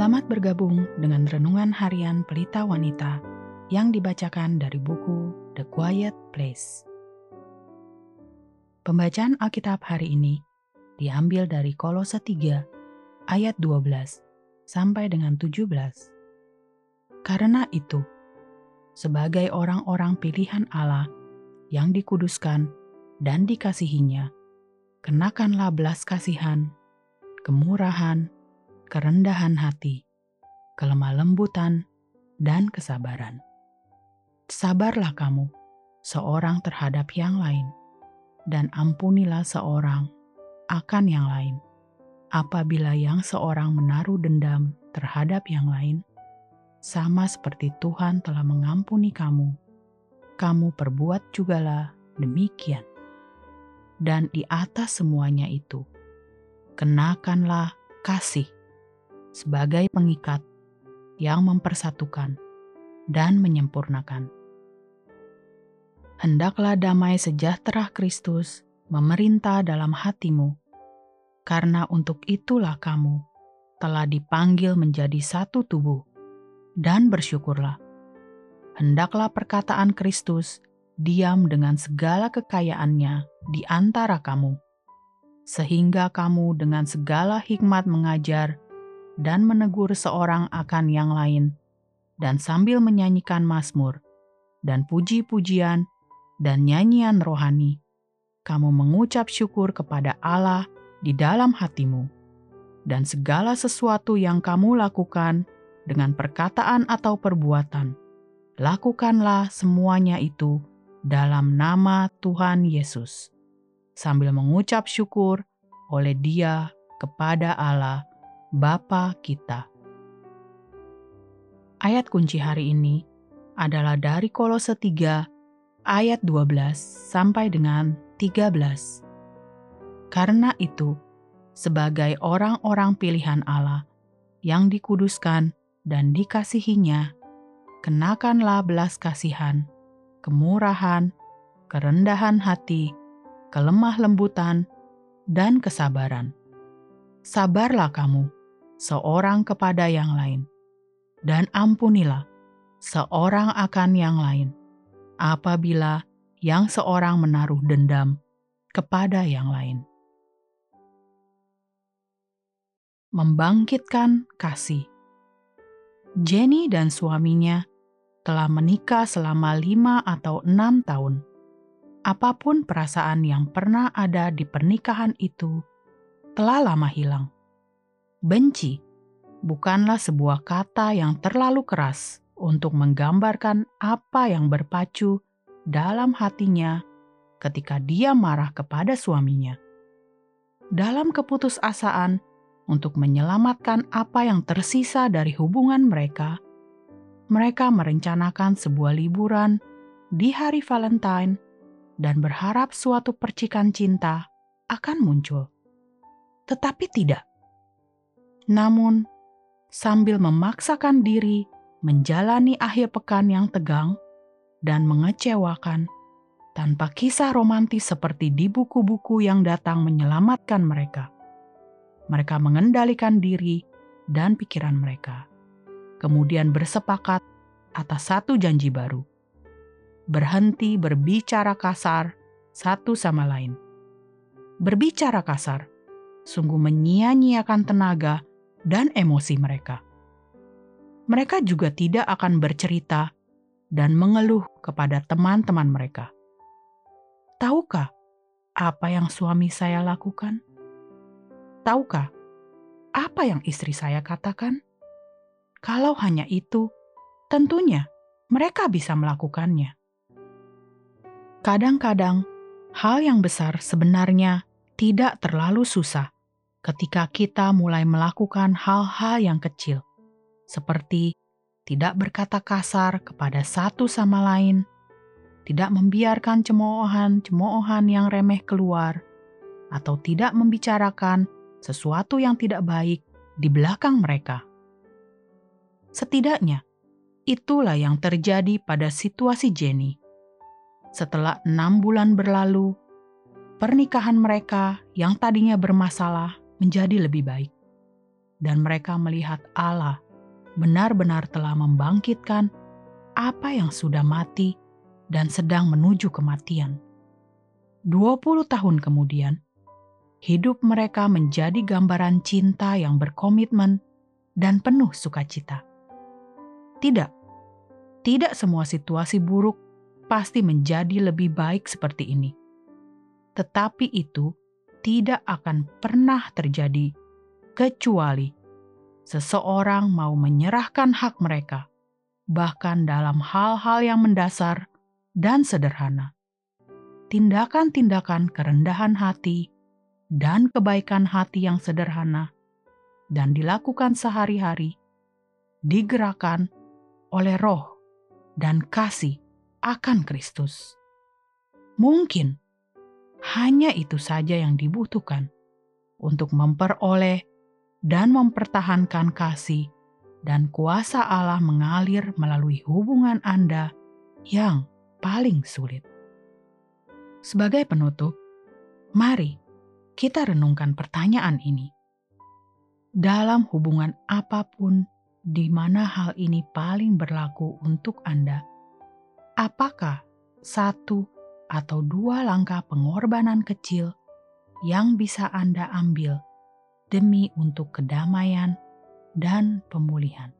Selamat bergabung dengan renungan harian Pelita Wanita yang dibacakan dari buku The Quiet Place. Pembacaan Alkitab hari ini diambil dari Kolose 3 ayat 12 sampai dengan 17. Karena itu, sebagai orang-orang pilihan Allah yang dikuduskan dan dikasihinya, kenakanlah belas kasihan, kemurahan, kerendahan hati, kelemah lembutan, dan kesabaran. Sabarlah kamu, seorang terhadap yang lain, dan ampunilah seorang akan yang lain. Apabila yang seorang menaruh dendam terhadap yang lain, sama seperti Tuhan telah mengampuni kamu, kamu perbuat jugalah demikian. Dan di atas semuanya itu, kenakanlah kasih sebagai pengikat yang mempersatukan dan menyempurnakan. Hendaklah damai sejahtera Kristus memerintah dalam hatimu, karena untuk itulah kamu telah dipanggil menjadi satu tubuh, dan bersyukurlah. Hendaklah perkataan Kristus diam dengan segala kekayaannya di antara kamu, sehingga kamu dengan segala hikmat mengajar dan menegur seorang akan yang lain, dan sambil menyanyikan mazmur dan puji-pujian dan nyanyian rohani, kamu mengucap syukur kepada Allah di dalam hatimu, dan segala sesuatu yang kamu lakukan dengan perkataan atau perbuatan, lakukanlah semuanya itu dalam nama Tuhan Yesus, sambil mengucap syukur oleh Dia kepada Allah Bapa kita. Ayat kunci hari ini adalah dari Kolose 3 ayat 12 sampai dengan 13. Karena itu, sebagai orang-orang pilihan Allah yang dikuduskan dan dikasihinya, kenakanlah belas kasihan, kemurahan, kerendahan hati, kelemah lembutan, dan kesabaran. Sabarlah kamu seorang kepada yang lain, dan ampunilah seorang akan yang lain, apabila yang seorang menaruh dendam kepada yang lain. Membangkitkan kasih. Jenny dan suaminya telah menikah selama lima atau enam tahun. Apa pun perasaan yang pernah ada di pernikahan itu telah lama hilang Benci bukanlah sebuah kata yang terlalu keras untuk menggambarkan apa yang berpacu dalam hatinya ketika dia marah kepada suaminya. Dalam keputusasaan untuk menyelamatkan apa yang tersisa dari hubungan mereka, mereka merencanakan sebuah liburan di hari Valentine dan berharap suatu percikan cinta akan muncul. Tetapi tidak namun, sambil memaksakan diri menjalani akhir pekan yang tegang dan mengecewakan, tanpa kisah romantis seperti di buku-buku yang datang menyelamatkan mereka. Mereka mengendalikan diri dan pikiran mereka, kemudian bersepakat atas satu janji baru: berhenti berbicara kasar satu sama lain. Berbicara kasar sungguh menyia-nyiakan tenaga dan emosi mereka. Mereka juga tidak akan bercerita dan mengeluh kepada teman-teman mereka. Tahukah apa yang suami saya lakukan? Tahukah apa yang istri saya katakan? Kalau hanya itu, tentunya mereka bisa melakukannya. Kadang-kadang, hal yang besar sebenarnya tidak terlalu susah ketika kita mulai melakukan hal-hal yang kecil, seperti tidak berkata kasar kepada satu sama lain, tidak membiarkan cemoohan-cemoohan yang remeh keluar, atau tidak membicarakan sesuatu yang tidak baik di belakang mereka. Setidaknya, itulah yang terjadi pada situasi Jenny. Setelah enam bulan berlalu, pernikahan mereka yang tadinya bermasalah menjadi lebih baik. dan mereka melihat Allah benar-benar telah membangkitkan apa yang sudah mati dan sedang menuju kematian. 20 tahun kemudian, hidup mereka menjadi gambaran cinta yang berkomitmen dan penuh sukacita. Tidak, tidak semua situasi buruk pasti menjadi lebih baik seperti ini. Tetapi itu tidak akan pernah terjadi kecuali seseorang mau menyerahkan hak mereka, bahkan dalam hal-hal yang mendasar dan sederhana. Tindakan-tindakan kerendahan hati dan kebaikan hati yang sederhana dan dilakukan sehari-hari digerakkan oleh roh dan kasih akan Kristus. Mungkin hanya itu saja yang dibutuhkan untuk memperoleh dan mempertahankan kasih dan kuasa Allah mengalir melalui hubungan Anda yang paling sulit. Sebagai penutup, mari kita renungkan pertanyaan ini. Dalam hubungan apa pun di mana hal ini paling berlaku untuk Anda, apakah satu atau dua langkah pengorbanan kecil yang bisa Anda ambil demi untuk kedamaian dan pemulihan?